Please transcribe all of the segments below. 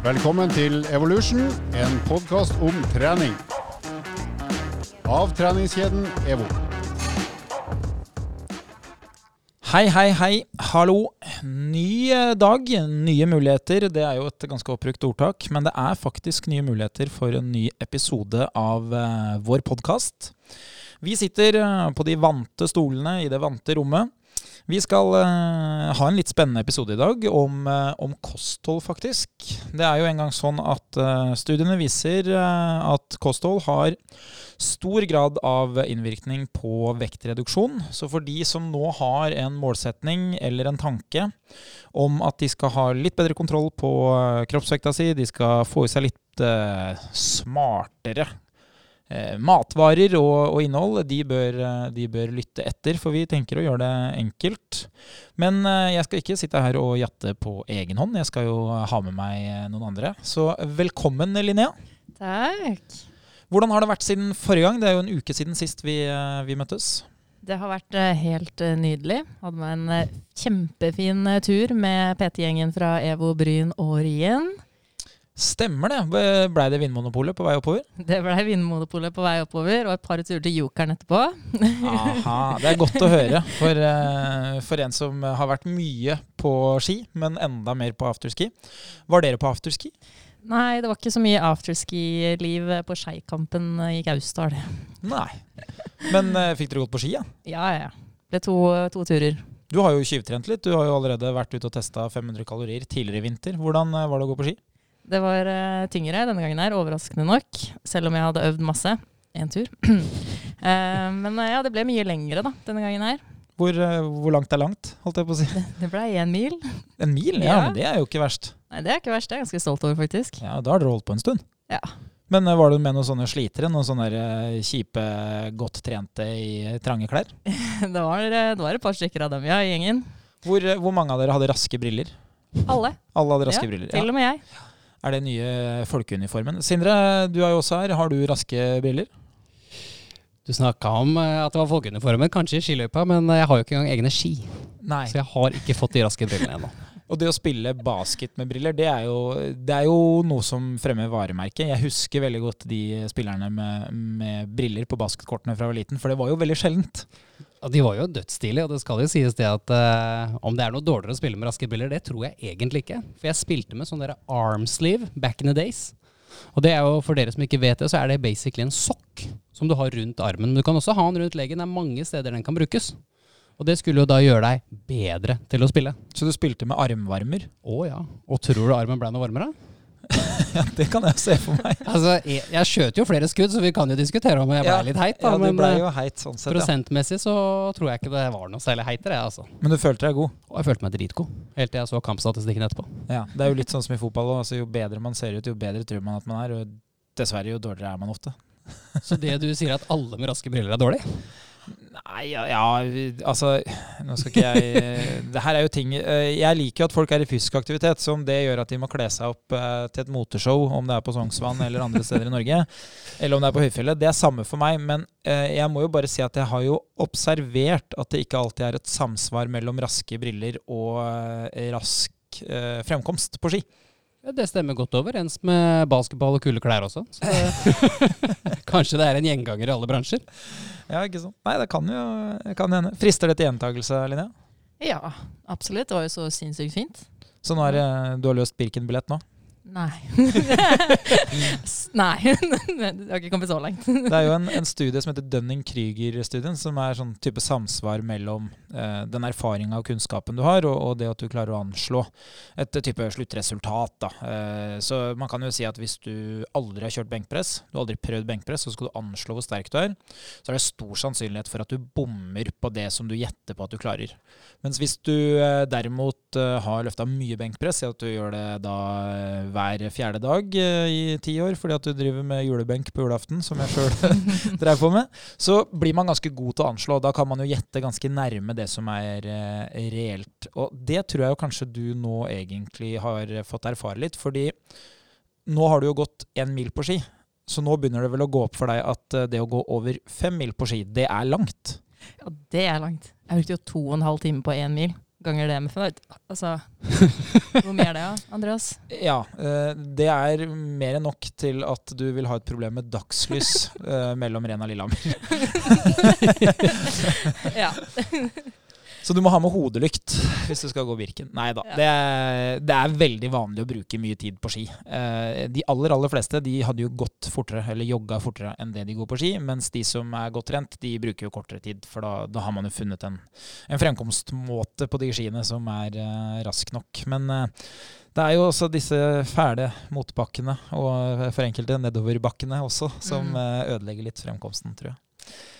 Velkommen til Evolution, en podkast om trening. Av treningskjeden EVO. Hei, hei, hei. Hallo. Ny eh, dag, nye muligheter. Det er jo et ganske oppbrukt ordtak, men det er faktisk nye muligheter for en ny episode av eh, vår podkast. Vi sitter eh, på de vante stolene i det vante rommet. Vi skal uh, ha en litt spennende episode i dag om, uh, om kosthold, faktisk. Det er jo en gang sånn at uh, studiene viser at kosthold har stor grad av innvirkning på vektreduksjon. Så for de som nå har en målsetning eller en tanke om at de skal ha litt bedre kontroll på kroppsvekta si, de skal få i seg litt smartere matvarer og, og innhold, de bør, eh, de bør lytte etter, for vi tenker å gjøre det enkelt. Men eh, jeg skal ikke sitte her og jatte på egen hånd, jeg skal jo ha med meg eh, noen andre. Så velkommen, Linnea. Takk. Hvordan har det vært siden forrige gang? Det er jo en uke siden sist vi, eh, vi møttes. Det har vært eh, helt eh, nydelig. Hadde meg en eh, kjempefin eh, tur med PT-gjengen fra EVO Bryn og Rien. Stemmer det. Blei det Vinmonopolet på vei oppover? Det ble Vinmonopolet på vei oppover, og et par turer til Jokeren etterpå. Aha, Det er godt å høre for, eh, for en som har vært mye på ski, men enda mer på afterski. Var dere på afterski? Nei, det var ikke så mye afterski-liv på Skeikampen i Gausdal. Nei. Men eh, fikk dere gått på ski, ja? Ja, ja. Det ble to, to turer. Du har jo tjuvtrent litt. Du har jo allerede vært ute og testa 500 kalorier tidligere i vinter. Hvordan eh, var det å gå på ski? Det var uh, tyngre denne gangen her, overraskende nok. Selv om jeg hadde øvd masse. En tur. uh, men uh, ja, det ble mye lengre da, denne gangen her. Hvor, hvor langt er langt, holdt jeg på å si? Det ble én mil. En mil? Ja, Ja. men det er jo ikke verst. Nei, det er ikke verst. Det er jeg ganske stolt over, faktisk. Ja, Da har dere holdt på en stund. Ja. Men var du med noen sånne slitere? Noen sånne kjipe, godt trente i trange klær? Det var, det var et par stykker av dem, ja, i gjengen. Hvor, hvor mange av dere hadde raske briller? Alle. Alle hadde raske ja, briller. Til og med jeg. Er det nye folkeuniformen? Sindre, du er jo også her. Har du raske briller? Du snakka om eh, at det var folkeuniformen, kanskje i skiløypa, men eh, jeg har jo ikke engang egne ski. Nei. Så jeg har ikke fått de raske brillene ennå. Og det å spille basket med briller, det er, jo, det er jo noe som fremmer varemerket. Jeg husker veldig godt de spillerne med, med briller på basketkortene fra jeg var liten, for det var jo veldig sjeldent. De var jo dødsstilige, og det skal jo sies det at uh, om det er noe dårligere å spille med raske briller, det tror jeg egentlig ikke. For jeg spilte med sånn der armsleeve back in the days. Og det er jo, for dere som ikke vet det, så er det basically en sokk som du har rundt armen. Men du kan også ha den rundt leggen. Det er mange steder den kan brukes. Og det skulle jo da gjøre deg bedre til å spille. Så du spilte med armvarmer? Å ja. Og tror du armen ble noe varmere? Ja, det kan jeg se for meg. Altså, jeg, jeg skjøt jo flere skudd, så vi kan jo diskutere om jeg ble Ja, litt heit. Da, Ja, men eh, jo heit sånn sett, prosentmessig så tror jeg ikke det var noe særlig heitere. altså. Men du følte deg god? Og jeg følte meg dritgod. Helt til jeg så kampstatistikken etterpå. Ja. Det er jo litt sånn som i fotball. Altså, jo bedre man ser ut, jo bedre tror man at man er. Og dessverre, jo dårligere er man ofte. Så det du sier at alle med raske briller er dårlig? Nei, ja, ja altså Nå skal ikke jeg Det her er jo ting eh, Jeg liker jo at folk er i fysisk aktivitet. Så om det gjør at de må kle seg opp eh, til et moteshow, om det er på Sognsvann eller andre steder i Norge, eller om det er på Høyfjellet, det er samme for meg. Men eh, jeg må jo bare si at jeg har jo observert at det ikke alltid er et samsvar mellom raske briller og rask fremkomst på ski. Ja, det stemmer godt overens med basketball og kule klær også. Så det, kanskje det er en gjenganger i alle bransjer. Ja, ikke sant? Nei, det kan jo kan hende. Frister det til gjentakelse, Linnea? Ja, absolutt. Det var jo så sinnssykt fint. Så nå er du har løst Birken-billett nå? Nei. Nei. Det har ikke kommet så langt. Det er jo en, en studie som heter Dunning-Krüger-studien, som er sånn type samsvar mellom eh, den erfaringa og kunnskapen du har, og, og det at du klarer å anslå et type sluttresultat. Eh, så man kan jo si at hvis du aldri har kjørt benkpress, du har aldri prøvd benkpress, så skal du anslå hvor sterk du er, så er det stor sannsynlighet for at du bommer på det som du gjetter på at du klarer. Mens hvis du eh, derimot eh, har løfta mye benkpress, si at du gjør det da eh, hver fjerde dag eh, i ti år fordi at du driver med julebenk på julaften, som jeg sjøl drev på med, så blir man ganske god til å anslå. Da kan man jo gjette ganske nærme det som er eh, reelt. Og det tror jeg jo kanskje du nå egentlig har fått erfare litt, fordi nå har du jo gått én mil på ski. Så nå begynner det vel å gå opp for deg at eh, det å gå over fem mil på ski, det er langt. Ja, det er langt. Jeg brukte jo to og en halv time på én mil. Ganger det med. Altså, hvor mye er det, da, Andreas? Ja, eh, det er mer enn nok til at du vil ha et problem med dagslys eh, mellom Rena og Lillehammer. ja. Så du må ha med hodelykt hvis du skal gå Birken. Nei da. Ja. Det, det er veldig vanlig å bruke mye tid på ski. Eh, de aller aller fleste de hadde jo gått fortere, eller jogga fortere enn det de går på ski. Mens de som er godt trent, de bruker jo kortere tid. For da, da har man jo funnet en, en fremkomstmåte på de skiene som er eh, rask nok. Men eh, det er jo også disse fæle motbakkene, og for enkelte nedoverbakkene også, som Mm. ødelegger litt fremkomsten, tror jeg.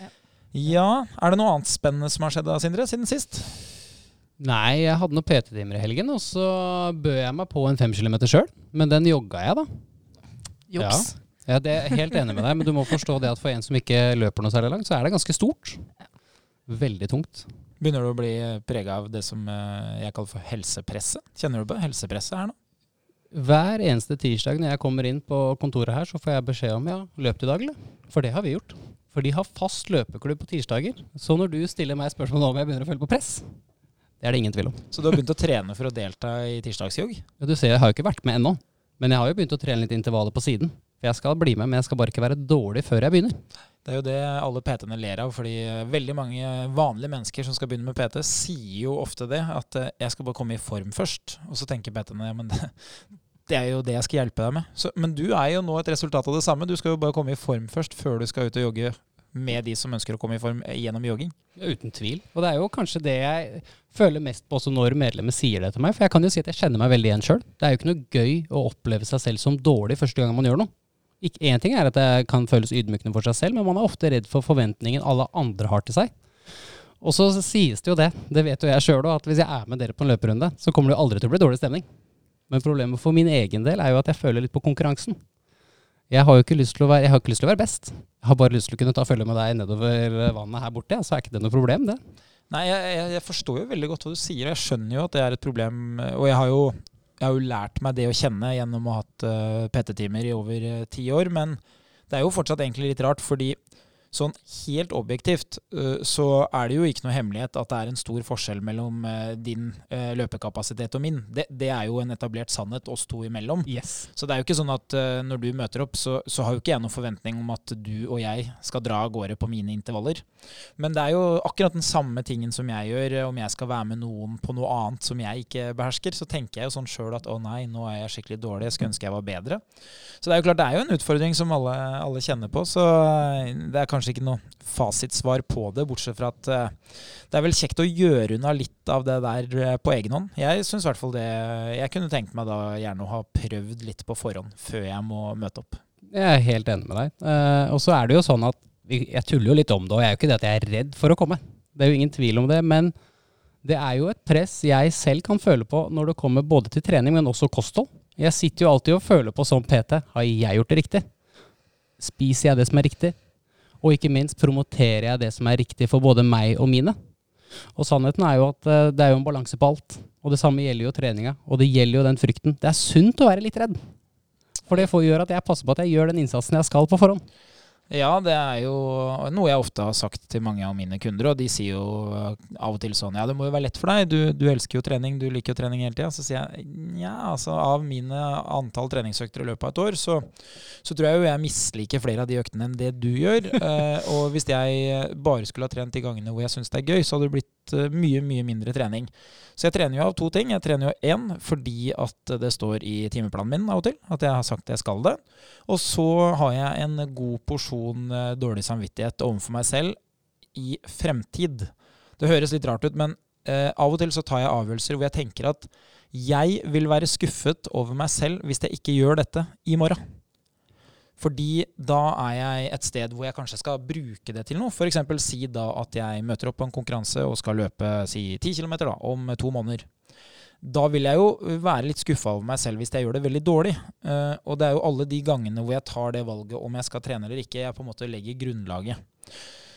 Ja. Ja, Er det noe annet spennende som har skjedd da, Sindre, siden sist? Nei, jeg hadde noen PT-timer i helgen, og så bød jeg meg på en fem kilometer sjøl. Men den jogga jeg, da. Joks. Ja, det er helt enig med deg, men du må forstå det at for en som ikke løper noe særlig langt, så er det ganske stort. Veldig tungt. Begynner du å bli prega av det som eh, jeg kaller for helsepresset? Kjenner du på helsepresset her nå? Hver eneste tirsdag når jeg kommer inn på kontoret her, så får jeg beskjed om ja, løp du i dag, eller? For det har vi gjort. For de har fast løpeklubb på tirsdager. Så når du stiller meg spørsmål om jeg begynner å følge på press, det er det ingen tvil om. Så du har begynt å trene for å delta i tirsdagsjogg? Ja, du ser, jeg har jo ikke vært med ennå. Men jeg har jo begynt å trene litt intervaller på siden. For jeg skal bli med, men jeg skal bare ikke være dårlig før jeg begynner. Det er jo det alle PT-ene ler av, fordi veldig mange vanlige mennesker som skal begynne med PT, sier jo ofte det, at eh, jeg skal bare komme i form først. Og så tenker PT-ene ja, men det, det er jo det jeg skal hjelpe deg med. Så, men du er jo nå et resultat av det samme. Du skal jo bare komme i form først, før du skal ut og jogge med de som ønsker å komme i form eh, gjennom jogging. Uten tvil. Og det er jo kanskje det jeg føler mest på også når medlemmer sier det til meg. For jeg kan jo si at jeg kjenner meg veldig igjen sjøl. Det er jo ikke noe gøy å oppleve seg selv som dårlig første gang man gjør noe. En ting er at det kan føles ydmykende for seg selv, men man er ofte redd for forventningen alle andre har til seg. Og så sies det jo det, det vet jo jeg sjøl òg, at hvis jeg er med dere på en løperunde, så kommer det jo aldri til å bli dårlig stemning. Men problemet for min egen del er jo at jeg føler litt på konkurransen. Jeg har jo ikke lyst til å være, jeg har ikke lyst til å være best. Jeg har bare lyst til å kunne ta følge med deg nedover vannet her borte, så er ikke det noe problem, det. Nei, jeg, jeg, jeg forstår jo veldig godt hva du sier, og jeg skjønner jo at det er et problem. Og jeg har jo, jeg har jo lært meg det å kjenne gjennom å ha hatt uh, PT-timer i over eh, ti år, men det er jo fortsatt egentlig litt rart, fordi sånn helt objektivt uh, så er det jo ikke noe hemmelighet at det er en stor forskjell mellom uh, din uh, løpekapasitet og min. Det, det er jo en etablert sannhet oss to imellom. Yes. Så det er jo ikke sånn at når du møter opp, så, så har jo ikke jeg noen forventning om at du og jeg skal dra av gårde på mine intervaller. Men det er jo akkurat den samme tingen som jeg gjør. Om jeg skal være med noen på noe annet som jeg ikke behersker, så tenker jeg jo sånn sjøl at å nei, nå er jeg skikkelig dårlig, jeg skulle ønske jeg var bedre. Så det er jo klart det er jo en utfordring som alle, alle kjenner på. Så det er kanskje ikke noe fasitsvar på det, bortsett fra at uh, det er vel kjekt å gjøre unna litt av det der uh, på egen hånd. Jeg syns i hvert fall det Jeg kunne tenkt meg da gjerne å ha prøvd litt på forhånd før jeg må møte opp. Jeg er helt enig med deg. Eh, og så er det jo sånn at jeg tuller jo litt om det, og jeg er jo ikke det at jeg er redd for å komme. Det er jo ingen tvil om det, men det er jo et press jeg selv kan føle på når det kommer både til trening, men også kosthold. Jeg sitter jo alltid og føler på som PT, har jeg gjort det riktig? Spiser jeg det som er riktig? Og ikke minst promoterer jeg det som er riktig for både meg og mine. Og sannheten er jo at eh, det er jo en balanse på alt. Og det samme gjelder jo treninga. Og det gjelder jo den frykten. Det er sunt å være litt redd. For det får gjøre at jeg passer på at jeg gjør den innsatsen jeg skal på forhånd. Ja, det er jo noe jeg ofte har sagt til mange av mine kunder, og de sier jo av og til sånn Ja, det må jo være lett for deg, du, du elsker jo trening, du liker jo trening hele tida. Så sier jeg ja, altså av mine antall treningsøkter i løpet av et år, så, så tror jeg jo jeg misliker flere av de øktene enn det du gjør. Eh, og hvis jeg bare skulle ha trent de gangene hvor jeg syns det er gøy, så hadde det blitt eh, mye, mye mindre trening. Så jeg trener jo av to ting. Jeg trener jo én fordi at det står i timeplanen min av og til at jeg har sagt jeg skal det. Og så har jeg en god porsjon eh, dårlig samvittighet overfor meg selv i fremtid. Det høres litt rart ut, men eh, av og til så tar jeg avgjørelser hvor jeg tenker at jeg vil være skuffet over meg selv hvis jeg ikke gjør dette i morgen. Fordi da er jeg et sted hvor jeg kanskje skal bruke det til noe. F.eks. si da at jeg møter opp på en konkurranse og skal løpe si 10 km om to måneder. Da vil jeg jo være litt skuffa over meg selv hvis jeg gjør det veldig dårlig. Eh, og det er jo alle de gangene hvor jeg tar det valget om jeg skal trene eller ikke, jeg på en måte legger grunnlaget.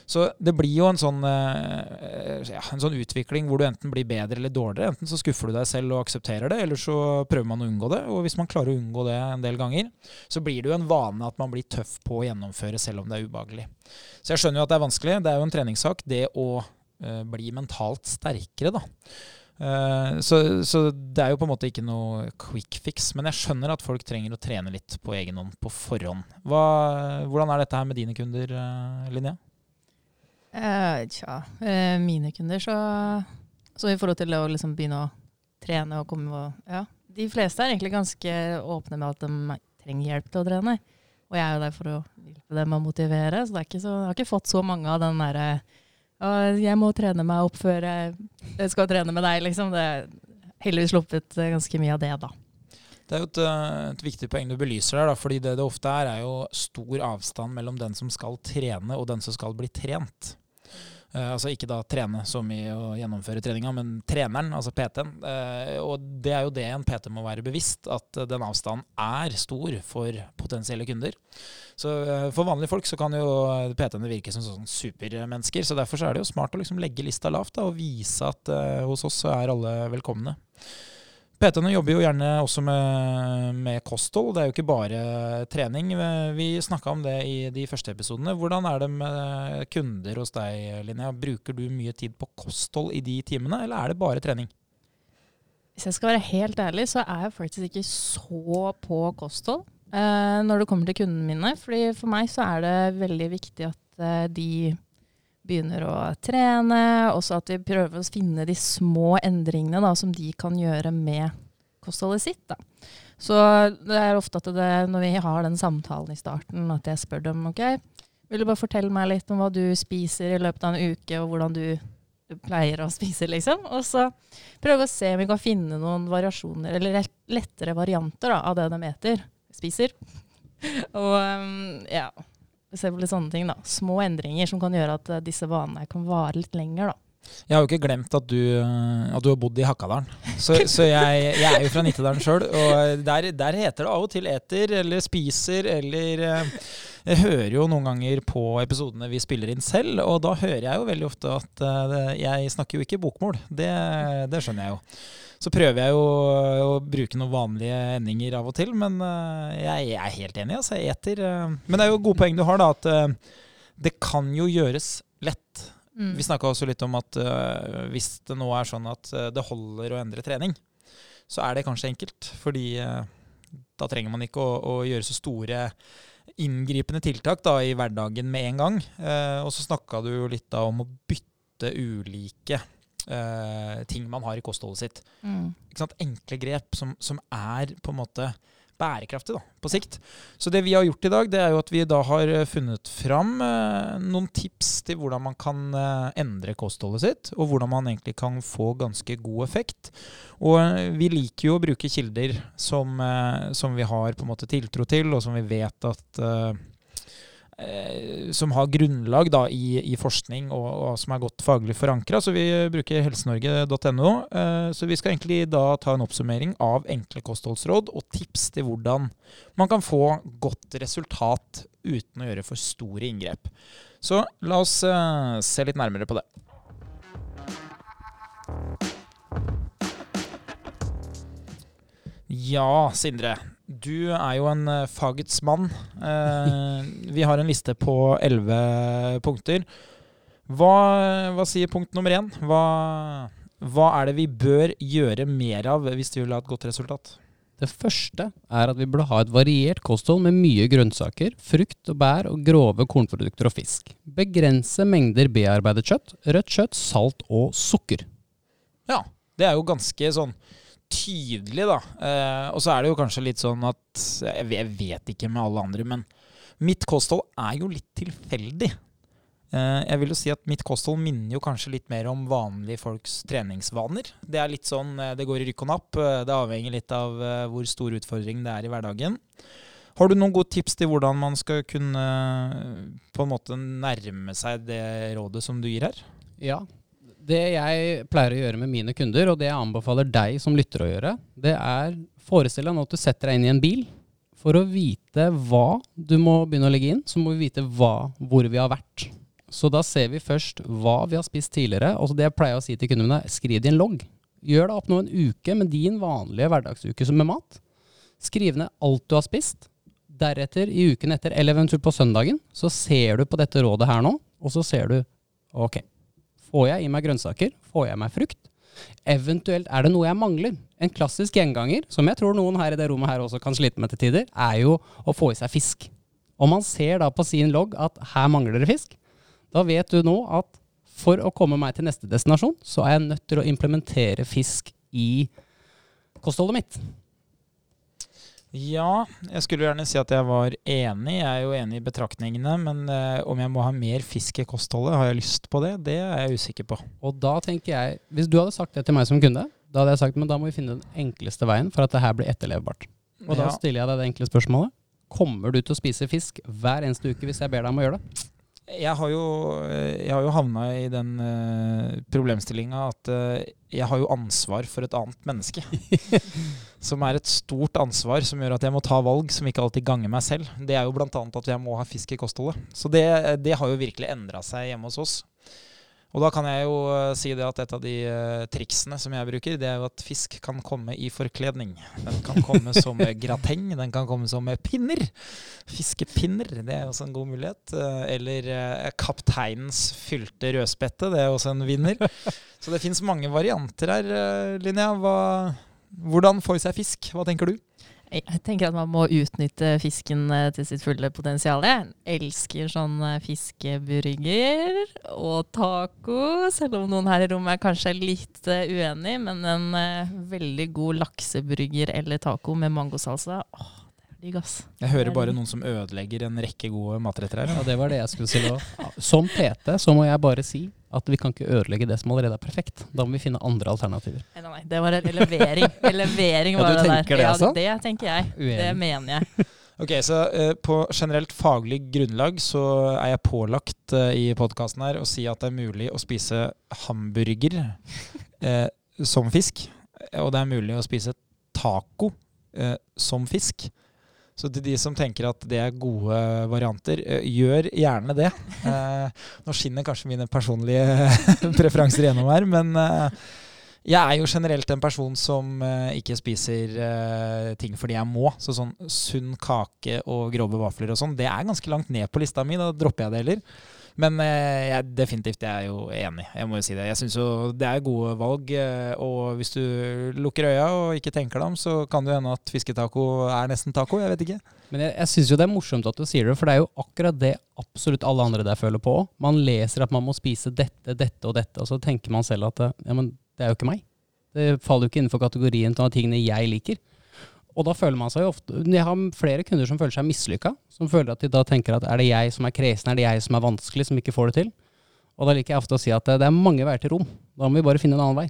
Så det blir jo en sånn, eh, ja, en sånn utvikling hvor du enten blir bedre eller dårligere. Enten så skuffer du deg selv og aksepterer det, eller så prøver man å unngå det. Og hvis man klarer å unngå det en del ganger, så blir det jo en vane at man blir tøff på å gjennomføre selv om det er ubehagelig. Så jeg skjønner jo at det er vanskelig. Det er jo en treningssak, det å uh, bli mentalt sterkere, da. Eh, så, så det er jo på en måte ikke noe quick fix. Men jeg skjønner at folk trenger å trene litt på egen hånd på forhånd. Hva, hvordan er dette her med dine kunder, Linnea? Eh, tja, eh, mine kunder så Så i forhold til å liksom begynne å trene og komme og Ja. De fleste er egentlig ganske åpne med at de trenger hjelp til å trene. Og jeg er jo der for å hjelpe dem å motivere, så, så jeg har ikke fått så mange av den derre jeg må trene meg opp før jeg skal trene med deg, liksom. Det er heldigvis sluppet ganske mye av det, da. Det er jo et, eh, et viktig poeng du belyser der, da, fordi det det ofte er, er jo stor avstand mellom den som skal trene og den som skal bli trent. Eh, altså ikke da trene så mye å gjennomføre treninga, men treneren, altså PT-en. Eh, og det er jo det en PT må være bevisst, at eh, den avstanden er stor for potensielle kunder. Så for vanlige folk så kan jo PT-ene virke som sånn supermennesker, så derfor så er det jo smart å liksom legge lista lavt da, og vise at hos oss så er alle velkomne. PT-ene jobber jo gjerne også med, med kosthold. Det er jo ikke bare trening. Vi snakka om det i de første episodene. Hvordan er det med kunder hos deg, Linnea? Bruker du mye tid på kosthold i de timene, eller er det bare trening? Hvis jeg skal være helt ærlig, så er jeg faktisk ikke så på kosthold uh, når det kommer til kundene mine. Fordi for meg så er det veldig viktig at uh, de begynner å trene, Også at vi prøver å finne de små endringene da, som de kan gjøre med kostholdet sitt. Da. Så det er ofte at det, når vi har den samtalen i starten, at jeg spør dem ok, vil du bare fortelle meg litt om hva du spiser i løpet av en uke, og hvordan du pleier å spise, liksom. Og så prøve å se om vi kan finne noen variasjoner, eller lettere varianter da, av det de eter, spiser. og um, ja, se på litt sånne ting, da. Små endringer som kan gjøre at uh, disse vanene kan vare litt lenger, da. Jeg har jo ikke glemt at du, at du har bodd i Hakadalen. Så, så jeg, jeg, er jo fra Nittedalen sjøl, og der, der, heter det av og til eter eller spiser eller Jeg hører jo noen ganger på episodene vi spiller inn selv, og da hører jeg jo veldig ofte at jeg snakker jo ikke bokmål. Det, det skjønner jeg jo. Så prøver jeg jo å bruke noen vanlige endinger av og til, men jeg, jeg er helt enig. Altså, jeg eter. Men det er jo gode poeng du har, da. At det kan jo gjøres lett. Mm. Vi snakka også litt om at uh, hvis det nå er sånn at uh, det holder å endre trening, så er det kanskje enkelt. Fordi uh, da trenger man ikke å, å, gjøre så store inngripende tiltak da, i hverdagen med en gang. og så snakka du jo litt da om å bytte ulike ting man har i kostholdet sitt. Mm. Enkle grep som, som er på en måte bærekraftig da, på sikt. Så det vi har gjort i dag, det er jo at vi da har eh, funnet fram eh, noen tips til hvordan man kan eh, endre kostholdet sitt, og hvordan man egentlig kan få ganske god effekt. Og eh, vi liker jo å bruke kilder som, eh, som, vi har på en måte tiltro til, og som vi vet at eh, som har grunnlag da, i, i forskning og, og, som er godt faglig forankra. Så vi bruker helsenorge.no. Eh, så vi skal egentlig da ta en oppsummering av enkle kostholdsråd og tips til hvordan man kan få godt resultat uten å gjøre for store inngrep. Så la oss eh, se litt nærmere på det. Ja, Sindre. Du er jo en uh, fagets mann. Uh, vi har en liste på elleve punkter. Hva, hva, sier punkt nummer én? Hva, hva, er det vi bør gjøre mer av hvis vi vil ha et godt resultat? Det første er at vi burde ha et variert kosthold med mye grønnsaker, frukt og bær og grove kornprodukter og fisk. Begrense mengder bearbeidet kjøtt, rødt kjøtt, salt og sukker. Ja, det er jo ganske sånn tydelig, da. Eh, og så er det jo kanskje litt sånn at Jeg vet ikke med alle andre, men mitt kosthold er jo litt tilfeldig. Eh, jeg vil jo si at mitt kosthold minner jo kanskje litt mer om vanlige folks treningsvaner. Det er litt sånn eh, det går i rykk og napp. Det avhenger litt av hvor stor utfordring det er i hverdagen. Har du noen gode tips til hvordan man skal kunne på en måte nærme seg det rådet som du gir her? Ja, det jeg pleier å gjøre med mine kunder, og det jeg anbefaler deg som lytter å gjøre, det er forestill deg nå at du setter deg inn i en bil. For å vite hva du må begynne å legge inn, så må vi vite hva, hvor vi har vært. Så da ser vi først hva vi har spist tidligere. Og det jeg pleier å si til kundene skriv det i en logg. Gjør det opp nå en uke med din vanlige hverdagsuke som med mat. Skriv ned alt du har spist. Deretter, i uken etter, eller eventuelt på søndagen, så ser du på dette rådet her nå, og så ser du ok, Får jeg i meg grønnsaker? Får jeg meg frukt? Eventuelt er det noe jeg mangler. En klassisk gjenganger, som jeg tror noen her i det rommet her også kan slite med til tider, er jo å få i seg fisk. Om man ser da på sin logg at her mangler det fisk, da vet du nå at for å komme meg til neste destinasjon, så er jeg nødt til å implementere fisk i kostholdet mitt. Ja, jeg skulle gjerne si at jeg var enig. Jeg er jo enig i betraktningene. Men eh, om jeg må ha mer fisk i kostholdet, har jeg lyst på det? Det er jeg usikker på. Og da tenker jeg, hvis du hadde sagt det til meg som kunde, da hadde jeg sagt men da må vi finne den enkleste veien for at det her blir etterlevbart. Og da Ja. stiller jeg deg det enkle spørsmålet. Kommer du til å spise fisk hver eneste uke hvis jeg ber deg om å gjøre det? Jeg har jo, eh, jeg har jo havna i den uh, problemstillinga at eh, jeg har jo ansvar for et annet menneske. som er et stort ansvar som gjør at jeg må ta valg som ikke alltid ganger meg selv. Det er jo bl.a. at jeg må ha fisk i kostholdet. Så det, det har jo virkelig endra seg hjemme hos oss. Og da kan jeg jo eh, si det at et av de eh, triksene som jeg bruker, det er jo at fisk kan komme i forkledning. Den kan komme som grateng, den kan komme som pinner. Fiskepinner, det er også en god mulighet. Eh, Eller kapteinens fylte rødspette, det er også en vinner. Så det fins mange varianter her, Linnea. Hva, hvordan får vi seg fisk? Hva tenker du? Jeg tenker at man må utnytte fisken eh, til sitt fulle potensial. Jeg elsker sånn fiskeburger og taco, selv om noen her i rommet er kanskje litt eh, uenig, men en eh, veldig god lakseburger eller taco med mangosalsa, åh, digg, ass. Jeg hører bare noen som ødelegger en rekke gode matretter her. Ja, det var det jeg skulle si nå. Som PT så må jeg bare si at vi kan ikke ødelegge det som allerede er perfekt. Da må vi finne andre alternativer. Nei, nei, det var en levering. En levering Ja, var du det der. det, ja, altså? det tenker jeg. Det mener jeg. Ok, så eh, På generelt faglig grunnlag så er jeg pålagt eh, i podkasten her å si at det er mulig å spise hamburger eh, som fisk. Og det er mulig å spise taco eh, som fisk. Så til de som tenker at det er gode varianter, eh, gjør gjerne det. Eh, nå skinner kanskje mine personlige preferanser gjennom her, men eh, jeg er jo generelt en person som ikke spiser ting fordi jeg må. Så sånn sunn kake og grove vafler og sånn, det er ganske langt ned på lista mi. Da dropper jeg det heller. Men eh, jeg, definitivt, jeg er jo enig. Jeg må jo si det. Jeg syns jo det er gode valg. eh, og hvis du lukker øya og ikke tenker deg om, så kan det hende at fisketaco er nesten taco. Jeg vet ikke. Men jeg, jeg syns jo det er morsomt at du sier det, for det er jo akkurat det absolutt alle andre der føler på. Man leser at man må spise dette, dette og dette, og så tenker man selv at ja, men det er jo ikke meg. Det faller jo ikke innenfor kategorien av tingene jeg liker. Og da føler man seg jo ofte Jeg har flere kunder som føler seg mislykka. Som føler at de da tenker at er det jeg som er kresen, er det jeg som er vanskelig, som ikke får det til? Og da liker jeg ofte å si at det er mange veier til rom. Da må vi bare finne en annen vei.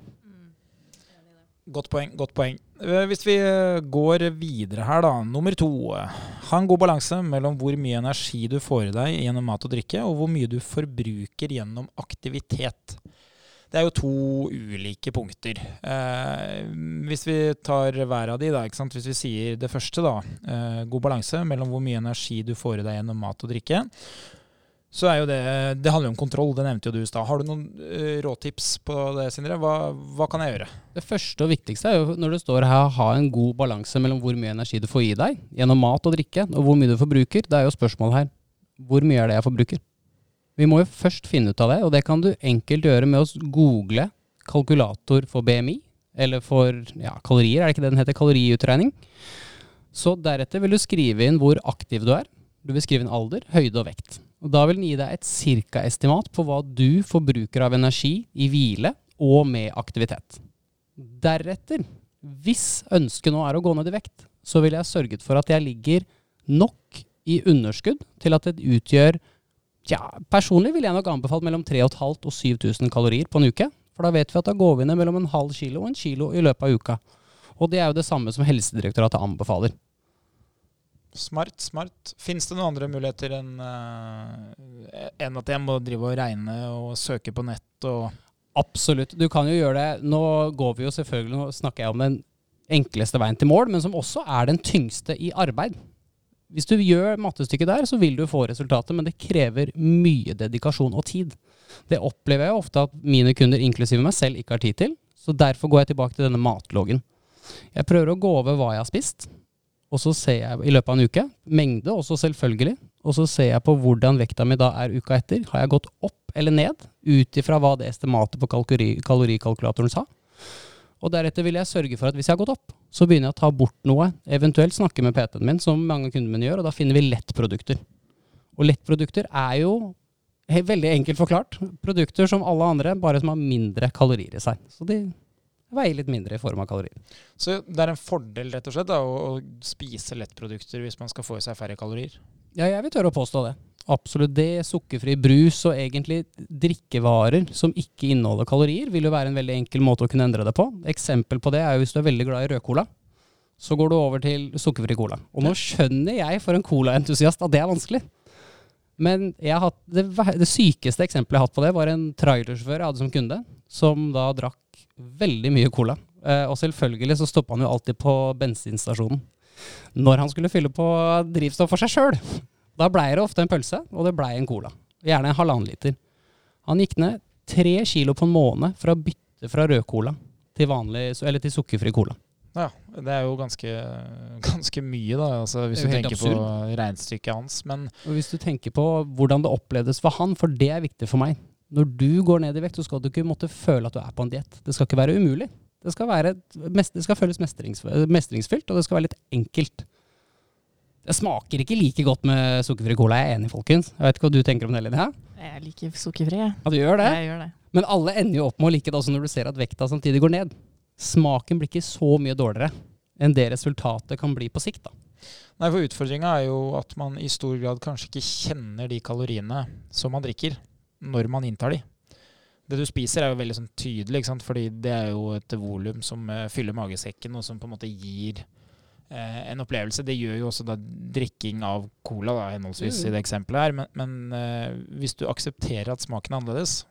Godt poeng. godt poeng. Eh, Hvis vi eh, går videre her, da. Nummer to. Ha en god balanse mellom hvor mye energi du får i deg gjennom mat og drikke, og hvor mye du forbruker gjennom aktivitet. Det er jo to ulike punkter. Eh, hvis vi tar hver av de, da, hvis vi sier det første, da. Eh, god balanse mellom hvor mye energi du får i deg gjennom mat og drikke. Så er jo det Det handler jo om kontroll, det nevnte jo du i stad. Har du noen eh, råtips på det, Sindre? Hva, hva kan jeg gjøre? Det første og viktigste er jo når det står her ha en god balanse mellom hvor mye energi du får i deg gjennom mat og drikke, og hvor mye du forbruker. Det er jo spørsmålet her hvor mye er det jeg forbruker? Vi må jo først finne ut av det, og det kan du enkelt gjøre med å google kalkulator for BMI, eller for ja, kalorier, er det ikke det den heter? Kaloriutregning. Så deretter vil du skrive inn hvor aktiv du er. Du vil skrive inn alder, høyde og vekt. Og Da vil den gi deg et cirka-estimat på hva du forbruker av energi i hvile og med aktivitet. Deretter, hvis ønsket nå er å gå ned i vekt, så ville jeg sørget for at jeg ligger nok i underskudd til at det utgjør Tja, personlig ville jeg nok anbefalt mellom 3500 og 7000 kalorier på en uke. For da vet vi at da går vi ned mellom en halv kilo og en kilo i løpet av uka. Og det er jo det samme som Helsedirektoratet anbefaler. Smart, smart. Fins det noen andre muligheter enn eh, enn at jeg må drive og regne og søke på nett og Absolutt. Du kan jo gjøre det. Nå går vi jo selvfølgelig, nå snakker jeg om den enkleste veien til mål, men som også er den tyngste i arbeid. Hvis du gjør mattestykket der, så vil du få resultatet, men det krever mye dedikasjon og tid. Det opplever jeg ofte at mine kunder, inklusive meg selv, ikke har tid til. Så derfor går jeg tilbake til denne matloggen. Jeg prøver å gå over hva jeg har spist, og så ser jeg i løpet av en uke, mengde også selvfølgelig, og så ser jeg på hvordan vekta mi da er uka etter. Har jeg gått opp eller ned, ut ifra hva det estimatet på kalori, kalorikalkulatoren sa? Og deretter vil jeg sørge for at hvis jeg har gått opp, så begynner jeg å ta bort noe. Eventuelt snakke med PT-en min, som mange av kundene mine gjør, og da finner vi lettprodukter. Og lettprodukter er jo veldig enkelt forklart produkter som alle andre, bare som har mindre kalorier i seg. Så de veier litt mindre i form av kalorier. Så det er en fordel rett og slett da, å, å spise lettprodukter hvis man skal få i seg færre kalorier? Ja, jeg vil tørre å påstå det. Absolutt det. Sukkerfri brus og egentlig drikkevarer som ikke inneholder kalorier, vil jo være en veldig enkel måte å kunne endre det på. Eksempel på det er jo hvis du er veldig glad i rødcola. Så går du over til sukkerfri cola. Og nå skjønner jeg for en colaentusiast at det er vanskelig. Men jeg har hatt, det, det sykeste eksempelet jeg har hatt på det, var en trailersjåfør jeg hadde som kunde, som da drakk veldig mye cola. Eh, og selvfølgelig så stoppa han jo alltid på bensinstasjonen når han skulle fylle på drivstoff for seg sjøl. Da blei det ofte en pølse, og det blei en cola. Gjerne en halvannen liter. Han gikk ned tre kilo på en måned for å bytte fra rød cola til, vanlig, eller til sukkerfri cola. Ja, det er jo ganske, ganske mye, da, altså, hvis du tenker absurd. på regnestykket hans. Men Og hvis du tenker på hvordan det opplevdes for han, for det er viktig for meg. Når du går ned i vekt, så skal du ikke måtte føle at du er på en diett. Det skal ikke være umulig. Det skal, være, det skal føles mestringsfylt, og det skal være litt enkelt. Det smaker ikke like godt med sukkerfri cola, jeg er enig, folkens. Jeg vet ikke hva du tenker om det, Linnea? Jeg liker sukkerfri, jeg. Ja, du gjør det? Jeg gjør det. Men alle ender jo opp med å like det også når du ser at vekta samtidig går ned. Smaken blir ikke så mye dårligere enn det resultatet kan bli på sikt. da. nei, for utfordringa er jo at man i stor grad kanskje ikke kjenner de kaloriene som man drikker, når man inntar de. Det du spiser er jo veldig sånn tydelig, ikke sant? fordi det er jo et volum som eh, fyller magesekken, og som på en måte gir eh, en opplevelse. Det gjør jo også da drikking av cola, da, henholdsvis Mm. i det eksempelet her. Men, men eh, hvis du aksepterer at smaken er annerledes,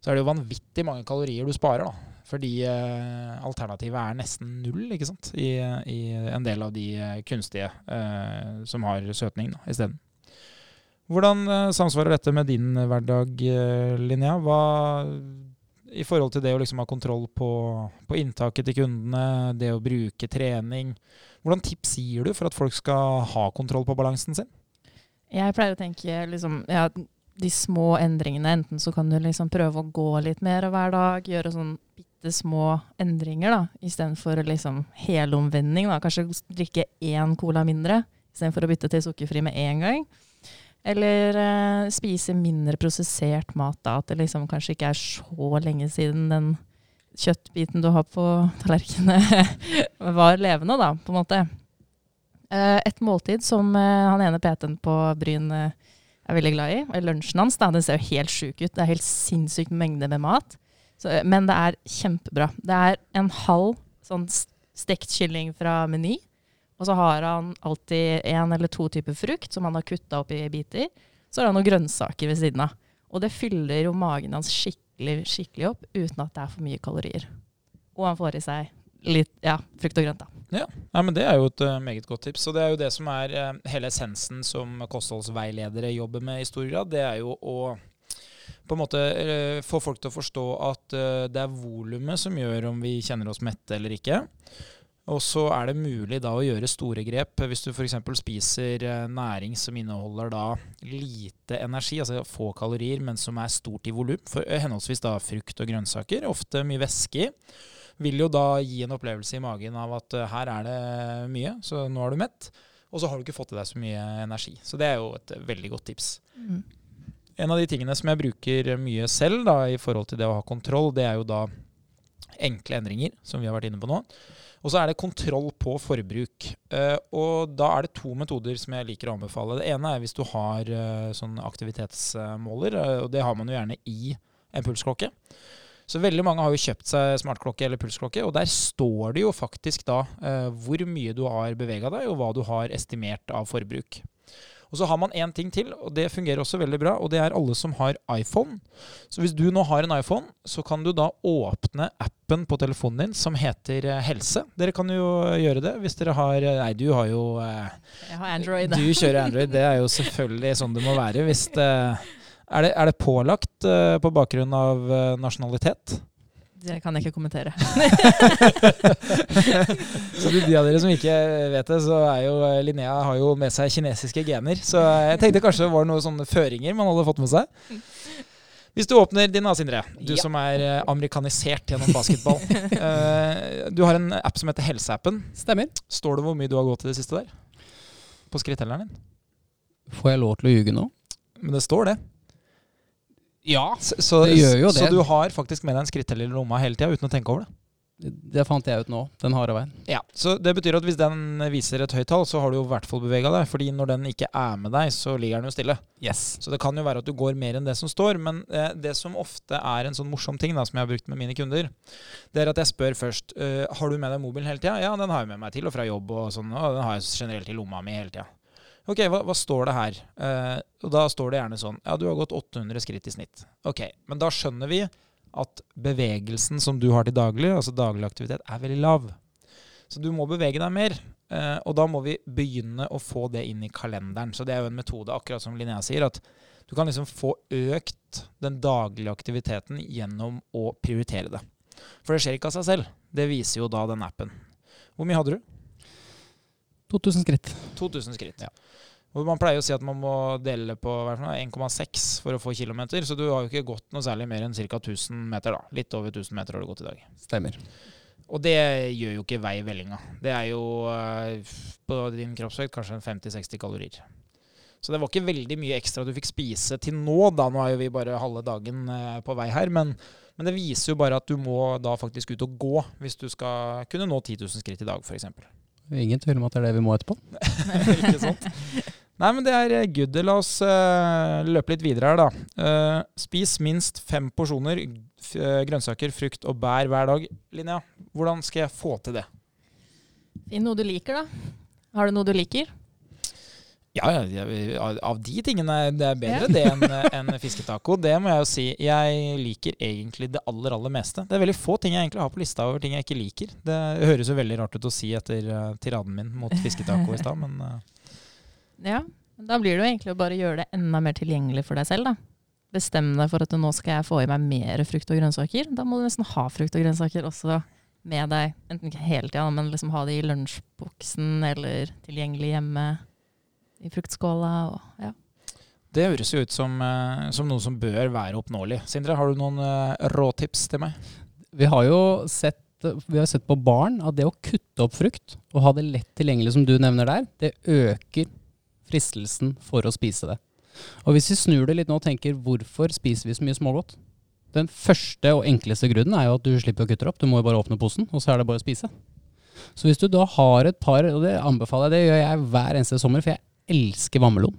så er det jo vanvittig mange kalorier du sparer. da. Fordi eh, alternativet er nesten null ikke sant? I, i en del av de eh, kunstige eh, som har søtning isteden. Hvordan eh, samsvarer dette med din hverdag, eh, Linnea? Hva i forhold til det å liksom ha kontroll på, på inntaket til kundene, det å bruke trening. Hvordan tips gir du for at folk skal ha kontroll på balansen sin? Jeg pleier å tenke liksom, ja, de små endringene. Enten så kan du liksom prøve å gå litt mer hver dag, gjøre sånn bitte små endringer, da, istedenfor liksom helomvending. Da. Kanskje drikke én cola mindre istedenfor å bytte til sukkerfri med én gang. Eller uh, spise mindre prosessert mat, da. At det liksom kanskje ikke er så lenge siden den kjøttbiten du har på tallerkenene var levende, da, på en måte. Uh, et måltid som uh, han ene PT-en på Bryn er veldig glad i, er lunsjen hans. Da. Den ser jo helt sjuk ut. Det er helt sinnssykt mengde med mat. Så, men det er kjempebra. Det er en halv sånn stekt kylling fra Meny. Og så har han alltid én eller to typer frukt som han har kutta opp i biter. Så har han noen grønnsaker ved siden av. Og det fyller jo magen hans skikkelig, skikkelig opp uten at det er for mye kalorier. Og han får i seg litt ja, frukt og grønt, da. Nei, men Det er jo et uh, meget godt tips. Og det er jo det som er uh, hele essensen som kostholdsveiledere jobber med i stor grad. Det er jo å på en måte uh, få folk til å forstå at det er volumet som gjør om vi kjenner oss mette eller ikke. Og så er det mulig da å gjøre store grep hvis du f.eks. spiser eh, næring som inneholder da lite energi, altså få kalorier, men som er stort i volum. For eh, henholdsvis da frukt og grønnsaker, ofte mye væske i vil jo da gi en opplevelse i magen av at eh, her er det mye, så nå er du mett. Og så har du ikke fått i deg så mye energi. Så det er jo et veldig godt tips. En av de tingene som jeg bruker mye selv da, i forhold til det å ha kontroll, det er jo da enkle endringer, som vi har vært inne på nå. Og så er det kontroll på forbruk. Eh, og da er det to metoder som jeg liker å anbefale. Det ene er hvis du har eh, sånn aktivitetsmåler, eh, og det har man jo gjerne i en pulsklokke. Så veldig mange har jo kjøpt seg smartklokke eller pulsklokke, og der står det jo faktisk da hvor mye du har bevega deg, og hva du har estimert av forbruk. Og så har man én ting til, og det fungerer også veldig bra, og det er alle som har iPhone. Så hvis du nå har en iPhone, så kan du da åpne appen på telefonen din som heter eh, Helse. Dere kan jo gjøre det hvis dere har eh, Nei, du har jo eh, Jeg har Android. Du kjører Android, det er jo selvfølgelig sånn det må være. Hvis det, er, det, er det pålagt på bakgrunn av eh, nasjonalitet? Det kan jeg ikke kommentere. Så til de av dere som ikke vet det, så er jo eh, Linnea har jo med seg kinesiske gener. Så jeg tenkte kanskje det var noen sånne føringer man hadde fått med seg. Hvis du åpner din da, Sindre, du Ja. som er eh, amerikanisert gjennom basketball. Eh, du har en app som heter Helseappen. Stemmer. Står det hvor mye du har gått i det siste der? På skrittelleren din? Får jeg lov til å ljuge nå? Men det står det. Ja. Så, så, Det gjør jo det. så du har faktisk med deg en skritteller i lomma hele tida uten å tenke over det? Det fant jeg ut nå, den harde veien. Ja, så Det betyr at hvis den viser et høyt tall, så har du jo i hvert fall bevega deg. fordi når den ikke er med deg, så ligger den jo stille. Yes. Så det kan jo være at du går mer enn det som står. Men eh, det som ofte er en sånn morsom ting da, som jeg har brukt med mine kunder, det er at jeg spør først eh, har du med deg mobilen hele tida. Ja, den har jeg med meg til og fra jobb, og sånn, og den har jeg generelt i lomma mi hele tida. Ok, hva, hva står det her? Eh, og da står det gjerne sånn Ja, du har gått 800 skritt i snitt. Ok, men da skjønner vi at bevegelsen som du har til daglig, altså daglig aktivitet, er veldig lav. Så du må bevege deg mer. Eh, og da må vi begynne å få det inn i kalenderen. Så det er jo en metode, akkurat som Linnea sier, at du kan liksom få økt den daglige aktiviteten gjennom å prioritere det. For det skjer ikke av seg selv. Det viser jo da den appen. Hvor mye hadde du? 2000 skritt. 2000 skritt. Ja. Og man pleier å si at man må dele på hva er det for noe, 1,6 for å få kilometer, så du har jo ikke gått noe særlig mer enn ca. 1000 meter. da. Litt over 1000 meter har du gått i dag. Stemmer. Og det gjør jo ikke vei i vellinga. Det er jo eh, på din kroppsvekt kanskje 50-60 kalorier. Så det var ikke veldig mye ekstra du fikk spise til nå, da. Nå er jo vi bare halve dagen eh, på vei her. Men, men det viser jo bare at du må da faktisk ut og gå hvis du skal kunne nå 10 000 skritt i dag, f.eks. Ingen tvil om at det er det vi må etterpå. ikke sant? Nei, men det er eh, good. La oss uh, løpe litt videre her, da. Uh, spis minst fem porsjoner grønnsaker, frukt og bær hver dag. Linnea, hvordan skal jeg få til det? Finn noe du liker, da. Har du noe du liker? Ja, ja, ja, av- de tingene det er bedre det enn enn fisketaco. Det må jeg jo si. Jeg liker egentlig det aller, aller meste. Det er veldig få ting jeg egentlig har på lista over ting jeg ikke liker. Det høres jo veldig rart ut å si etter tiraden min mot fisketaco i stad, men Ja. Da blir det jo egentlig å bare gjøre det enda mer tilgjengelig for deg selv, da. Bestem deg for at nå skal jeg få i meg mer frukt og grønnsaker. Da må du nesten ha frukt og grønnsaker også med deg. Enten ikke hele tida, men liksom ha det i lunsjboksen eller tilgjengelig hjemme i fruktskåla. Og, ja. det høres jo ut som, eh, som noe som bør være oppnåelig. Sindre, har du noen uh, råtips til meg? Vi har jo sett, vi har sett på barn at det å kutte opp frukt og ha det lett tilgjengelig, som du nevner der, det øker fristelsen for å spise det. Og hvis vi snur det litt nå og tenker hvorfor spiser vi så mye smågodt? Den første og enkleste grunnen er jo at du slipper å kutte opp. Du må jo bare åpne posen, og så er det bare å spise. Så hvis du da har et par, og det anbefaler jeg, det gjør jeg hver eneste sommer, for jeg elsker vannmelon.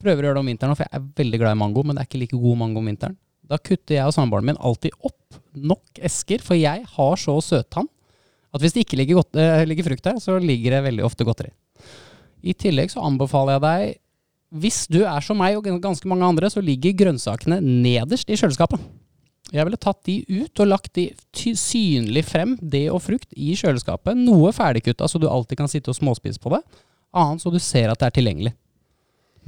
Prøver å gjøre det om vinteren, for jeg er veldig glad i mango, men det er ikke like god mango om vinteren. Da kutter jeg og samboeren min alltid opp nok esker, for jeg har så søttann at hvis det ikke ligger, godt, eh, ligger frukt der, så ligger det veldig ofte godteri. I tillegg så anbefaler jeg deg, hvis du er som meg og ganske mange andre, så ligger grønnsakene nederst i kjøleskapet. Jeg ville tatt de ut og lagt de synlig frem, det og frukt, i kjøleskapet. Noe ferdigkutta, så du alltid kan sitte og småspise på det. Annet så du ser at det er tilgjengelig.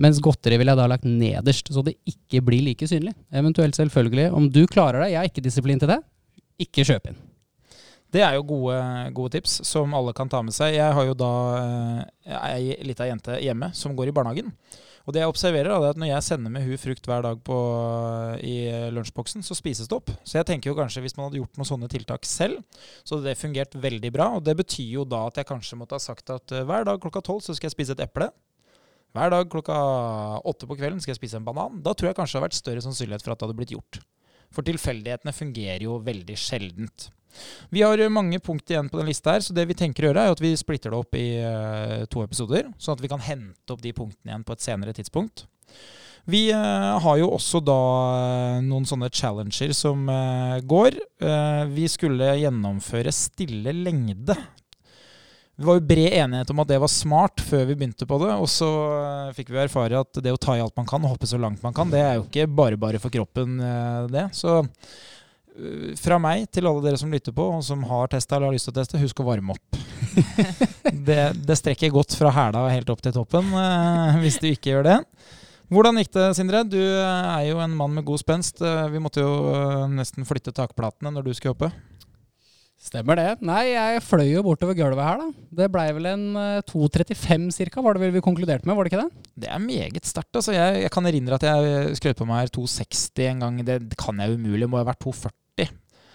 Mens godteri ville jeg da lagt nederst, så det ikke blir like synlig. Eventuelt selvfølgelig, om du klarer det, jeg har ikke disiplin til det, ikke kjøp inn. Det er jo gode, gode tips som alle kan ta med seg. Jeg har jo da eh, ei lita jente hjemme som går i barnehagen. Og det jeg observerer, da, er at når jeg sender med hun frukt hver dag på, i lunsjboksen, så spises det opp. Så jeg tenker jo kanskje hvis man hadde gjort noen sånne tiltak selv, så hadde det fungert veldig bra. Og det betyr jo da at jeg kanskje måtte ha sagt at eh, hver dag klokka tolv så skal jeg spise et eple. Hver dag klokka åtte på kvelden skal jeg spise en banan. Da tror jeg kanskje det hadde vært større sannsynlighet for at det hadde blitt gjort. For tilfeldighetene fungerer jo veldig sjeldent. Vi har eh, mange punkter igjen på den lista her, så det vi tenker å gjøre, er at vi splitter det opp i eh, to episoder, sånn at vi kan hente opp de punktene igjen på et senere tidspunkt. Vi eh, har jo også da noen sånne challenger som går. Vi skulle gjennomføre stille lengde. Det var jo bred enighet om at det var smart før vi begynte på det, og så fikk vi erfare at det å ta i alt man kan og hoppe så langt man kan, det er jo ikke bare bare for kroppen, det. Så fra meg til alle dere som lytter på, og som har testa eller har lyst til å teste, husk å varme opp. det, det strekker godt fra hæla helt opp til toppen, eh, hvis du ikke gjør det. Hvordan gikk det, Sindre? Du eh, er jo en mann med god spenst. Eh, vi måtte jo eh, nesten flytte takplatene når du skulle hoppe. Stemmer det. Nei, jeg fløy jo bortover gulvet her, da. Det blei vel en eh, 2.35 cirka, var det vel vi konkluderte med, var det ikke det? Det er meget sterkt. Altså. Jeg, jeg kan erindre at jeg skrøt på meg her 260 en gang. Det, det kan jeg umulig. Må ha vært 240.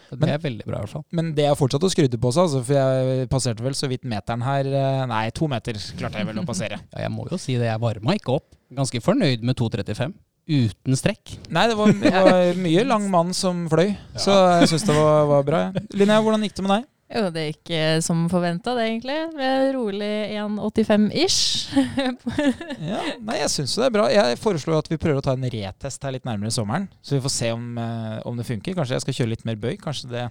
Det Men- er veldig bra, i hvert fall. Men det er fortsatt å skryte på seg, altså, for jeg passerte vel så vidt meteren her. eh, Nei, to meter klarte jeg vel å passere. Ja, jeg må jo si det, jeg varma ikke opp. Ganske fornøyd med 2.35. Uten strekk. Nei, det var, det var mye lang mann som fløy, så jeg syns det var, var bra. Ja. Linnea, hvordan gikk det med deg? Jo, det gikk som forventa, det egentlig. Det er Rolig 1,85-ish. Ja, nei, jeg syns det er bra. Jeg foreslår at vi prøver å ta en retest her litt nærmere sommeren. Så vi får se om, eh, om det funker. Kanskje jeg skal kjøre litt mer bøy. Kanskje det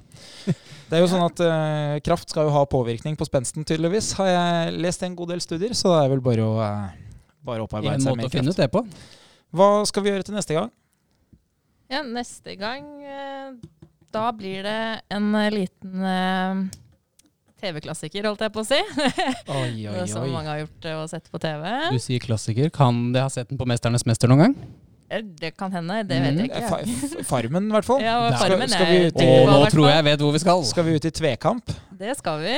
Det er jo sånn at uh, kraft skal jo ha påvirkning på spensten, tydeligvis. Har jeg lest en god del studier, så det er vel bare å uh, bare opparbeide En seg måte mer å finne kraft. ut det på. Hva skal vi gjøre til neste gang? Ja, neste gang eh, Da blir det en eh, liten uh, TV-klassiker, holdt jeg på å si. Oi, oi, oi. Som mange har gjort og sett på TV. Du sier klassiker. Kan de ha sett den på 'Mesternes mester' noen gang? Eh, Det kan hende, det vet jeg Eh, ikke. Ja. farmen, i hvert fall. Ja. Farmen Skal- skal vi er ut i- tenker nå tror jeg jeg vet hvor vi skal. Skal vi ut i tvekamp? Det skal vi.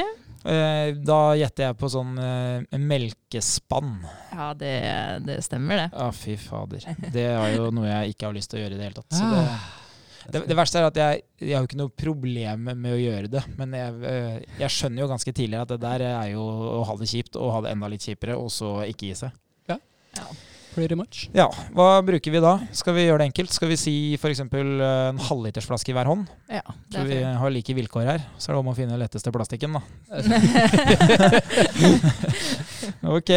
Eh, da gjetter jeg på sånn melkespann. Ja, det, det stemmer, det. Å, fy fader. Det er jo noe jeg ikke har lyst til å gjøre i det hele tatt. Så det, Ah. Det, det verste er at jeg, jeg har jo ikke noe problem med å gjøre det. Men jeg, eh, jeg skjønner jo ganske tidlig at det der er jo å ha det kjipt og ha det enda litt kjipere, og så ikke gi seg. Ja. Pretty much. Ja, hva bruker vi da? Skal vi gjøre det enkelt? Skal vi si f.eks. en halvlitersflaske i hver hånd? Ja, Så vi har like vilkår her. Så er det om å finne den letteste plastikken, da. Ok.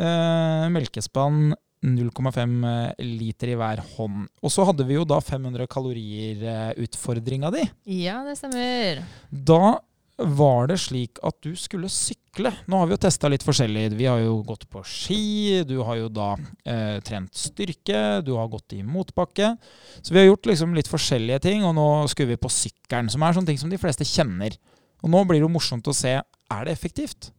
Uh, melkespann 0,5 liter i hver hånd. Og så hadde vi jo da 500 kalorier-utfordringa di. ja, det stemmer. Da var det slik at du skulle sykle. Nå har vi jo testa litt forskjellig. Vi har jo gått på ski, du har jo da eh, trent styrke, du har gått i motbakke. Så vi har gjort liksom litt forskjellige ting, og nå skulle vi på sykkelen, som er sånne ting som de fleste kjenner. Og nå blir det jo morsomt å se er det effektivt.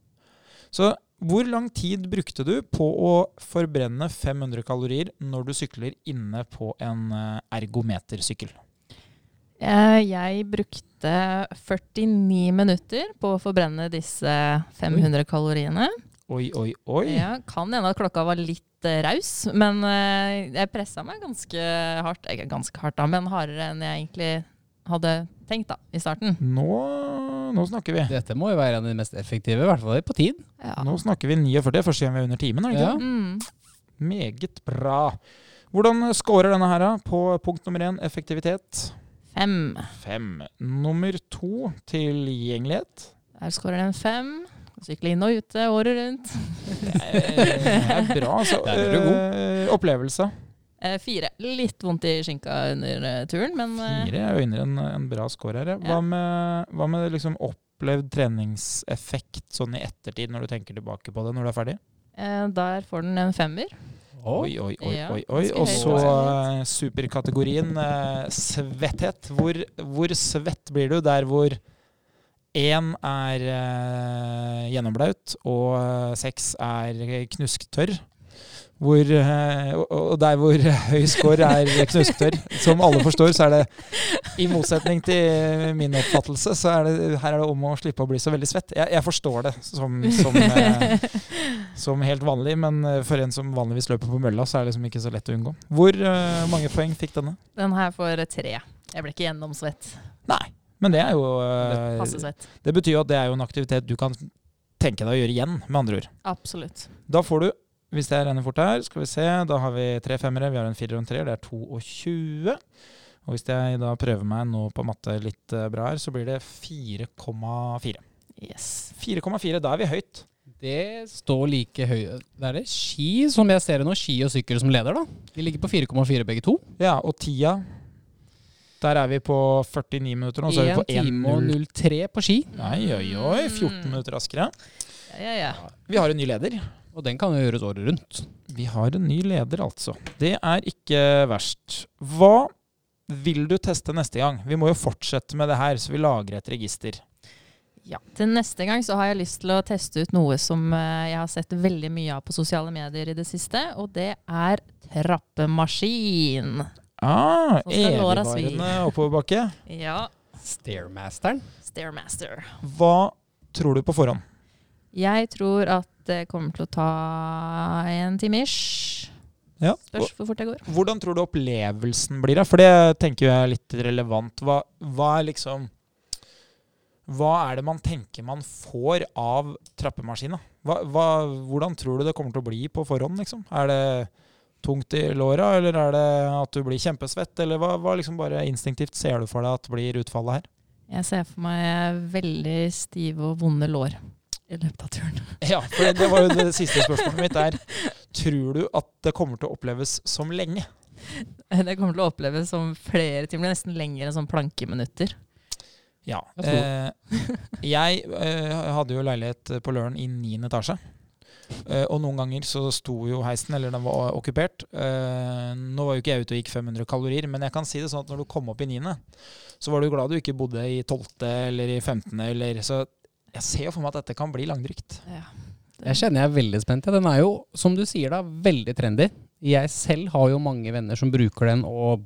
Så hvor lang tid brukte du på å forbrenne 500 kalorier når du sykler inne på en eh, ergometersykkel? Eh, Jeg brukte 49 minutter på å forbrenne disse 500 kaloriene. Oi, oi, oi. Ja, kan hende at klokka var litt eh, raus, men jeg pressa meg ganske hardt. Ikke ganske hardt, da, men hardere enn jeg egentlig hadde tenkt da, i starten. Nå, nå snakker vi. Dette må jo være en av de mest effektive, i hvert fall på tid. Ja. Nå snakker vi 49, første gang vi er under timen. er ikke Ja. Mm. Meget bra. Hvordan scorer denne her på punkt nummer én, effektivitet? Fem. Fem. Nummer to, tilgjengelighet. Der skårer den fem. Sykle inn og ute året rundt. Det er bra, Så, Der er du god. Eh, opplevelse. Eh, fire. Litt vondt i skinka under uh, turen, men uh, Fire er jo inne i en, en bra score her. ja. Hva med, hva med liksom opplevd treningseffekt sånn i ettertid, når du tenker tilbake på det når du er ferdig? eh, der får den en femmer. Oi, oi, oi. Ja, oi, oi. Og så superkategorien svetthet. Hvor, hvor svett blir du der hvor én er gjennomblaut og seks er knusktørr? Hvor, eh, og, der hvor høy score er knusktørr. Som alle forstår, så er det i motsetning til min oppfattelse, så er det, her er det om å slippe å bli så veldig svett. Jeg, jeg forstår det som, som, eh, som helt vanlig, men eh, for en som vanligvis løper på mølla, så er det liksom ikke så lett å unngå. Hvor eh, mange poeng fikk denne? Den her får tre. Jeg ble ikke gjennomsvett. Nei. Men det er jo det, Det betyr jo at det er jo en aktivitet du kan tenke deg å gjøre igjen, med andre ord. Absolutt. Da får du, hvis jeg renner fort her, skal vi se, da har vi tre femmere, vi har en firer og en treer, det er 22. Og hvis jeg da prøver meg nå på matte litt eh, bra her, så blir det 4,4. Yes. 4,4, da er vi høyt. Det står like høy Det er det ski, som jeg ser nå, ski og sykkel som leder, da. De ligger på 4,4 begge to. Ja, og tida Der er vi på 49 minutter nå, så er vi på 1 time og 1,0. 03 på ski. Oi, oi, oi. 14 minutter raskere. Ja, ja. Vi har en ny leder. Og den kan jo gjøres året rundt. Vi har en ny leder, altså. Det er ikke verst. Hva vil du teste neste gang? Vi må jo fortsette med det her, så vi lager et register. Ja. Til neste gang så har jeg lyst til å teste ut noe som eh, jeg har sett veldig mye av på sosiale medier i det siste, og det er trappemaskin. Ah, evigvarende oppoverbakke. Ja. Stairmasteren. Stairmaster. Hva tror du på forhånd? Jeg tror at det kommer til å ta en time ish. Ja. Spørs hvor fort det går. Hvordan tror du opplevelsen blir? da? For det tenker jeg er litt relevant. Hva, hva er liksom Hva er det man tenker man får av trappemaskina? Hva, hva, hvordan tror du det kommer til å bli på forhånd? liksom? Er det tungt i låra, eller er det at du blir kjempesvett? Eller hva, hva liksom bare instinktivt ser du for deg at blir utfallet her? Jeg ser for meg veldig stive og vonde lår i løpet av turen. Ja, for det var jo det siste spørsmålet mitt. er, Tror du at det kommer til å oppleves som lenge? Det kommer til å oppleves som flere timer, nesten lenger enn sånn plankeminutter. Ja. Eh, jeg eh, hadde jo leilighet på Løren i niende etasje. Eh, og noen ganger så sto jo heisen, eller den var okkupert. Eh, nå var jo ikke jeg ute og gikk 500 kalorier, men jeg kan si det sånn at når du kom opp i niende, så var du glad du ikke bodde i tolvte eller i femtende, eller Så jeg ser jo for meg at dette kan bli langdrygt. Ja. Jeg kjenner jeg er veldig spent. Den er jo, som du sier, da, veldig trendy. Jeg selv har jo mange venner som bruker den, og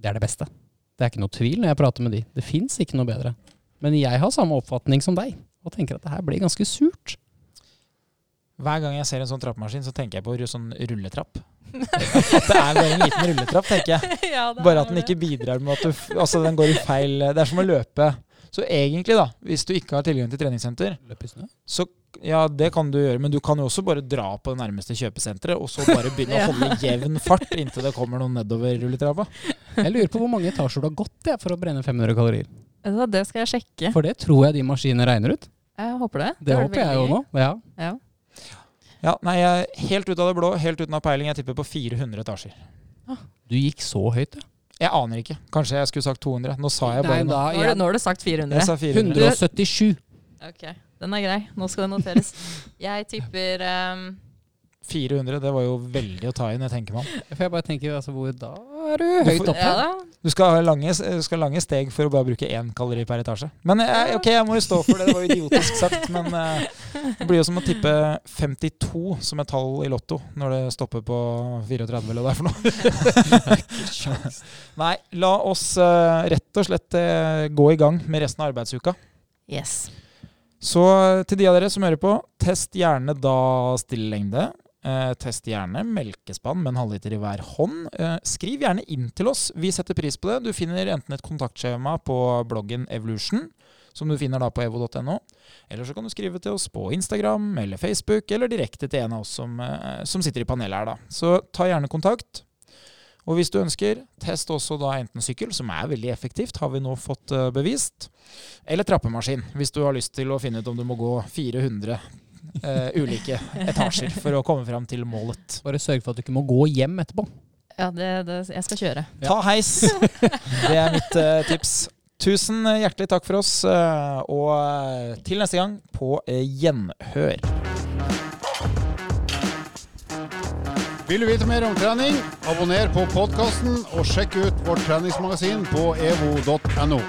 det er det beste. Det er ikke noe tvil når jeg prater med de. Det fins ikke noe bedre. Men jeg har samme oppfatning som deg, og tenker at det her blir ganske surt. Hver gang jeg ser en sånn trappemaskin, så tenker jeg på sånn rulletrapp. Det er bare en liten rulletrapp, tenker jeg. Ja, Bare at den ikke bidrar med at du f- Altså, den går i feil Det er som å løpe. Så egentlig, da, hvis du ikke har tilgang til treningssenter, Løp i snø. så ja, det kan du gjøre, men du kan jo også bare dra på det nærmeste kjøpesenteret, og så bare begynne Ja. å holde jevn fart inntil det kommer noen nedover rulletrappa. Jeg lurer på hvor mange etasjer du har gått jeg, for å brenne 500 kalorier. Ja, Det skal jeg sjekke. For det tror jeg de maskinene regner ut. Jeg håper det. Det, det håper jeg jo nå. Ja. Ja. Ja, nei, jeg er helt ut av det blå, helt uten av peiling. Jeg tipper på 400 etasjer. Du gikk så høyt, ja. Jeg aner ikke. Kanskje jeg skulle sagt 200. Nå sa jeg bare Nei, noe. da, Nå har nå har du sagt 400. Jeg sa 400. 177. Ok, Den er grei. Nå skal det noteres. Jeg tipper ehm, 400, det var jo veldig å ta inn, jeg tenker meg om. For jeg bare tenker, altså, hvor da er du høyt oppe? Ja. Du skal ha lange, skal lange steg for å bare bruke én kalori per etasje. Men jeg, ok, jeg må jo stå for det. Det var idiotisk sagt. Men eh, det blir jo som å tippe 52 som et tall i Lotto når det stopper på 34 eller hva det er for noe. Nei, la oss eh, rett og slett eh, gå i gang med resten av arbeidsuka. Yes. Så til de av dere som hører på, test gjerne da stillelengde. Eh, test gjerne melkespann med en halvliter i hver hånd. Eh, skriv gjerne inn til oss. Vi setter pris på det. Du finner enten et kontaktskjema på bloggen Evolution, som du finner da på evo.no, eller så kan du skrive til oss på Instagram eller Facebook, eller direkte til en av oss som, eh, som sitter i panelet her, da. Så ta gjerne kontakt. Og hvis du ønsker, test også da enten sykkel, som er veldig effektivt, har vi nå fått eh, bevist, eller trappemaskin, hvis du har lyst til å finne ut om du må gå 400 eh, ulike etasjer for å komme fram til målet. Bare sørg for at du ikke må gå hjem etterpå. Ja, det, det, jeg skal kjøre. Ta heis! Det er mitt uh, tips. Tusen hjertelig takk for oss, eh, og til neste gang på gjenhør. Vil du vite mer om trening? Abonner på podkasten og sjekk ut vårt treningsmagasin på evo.no.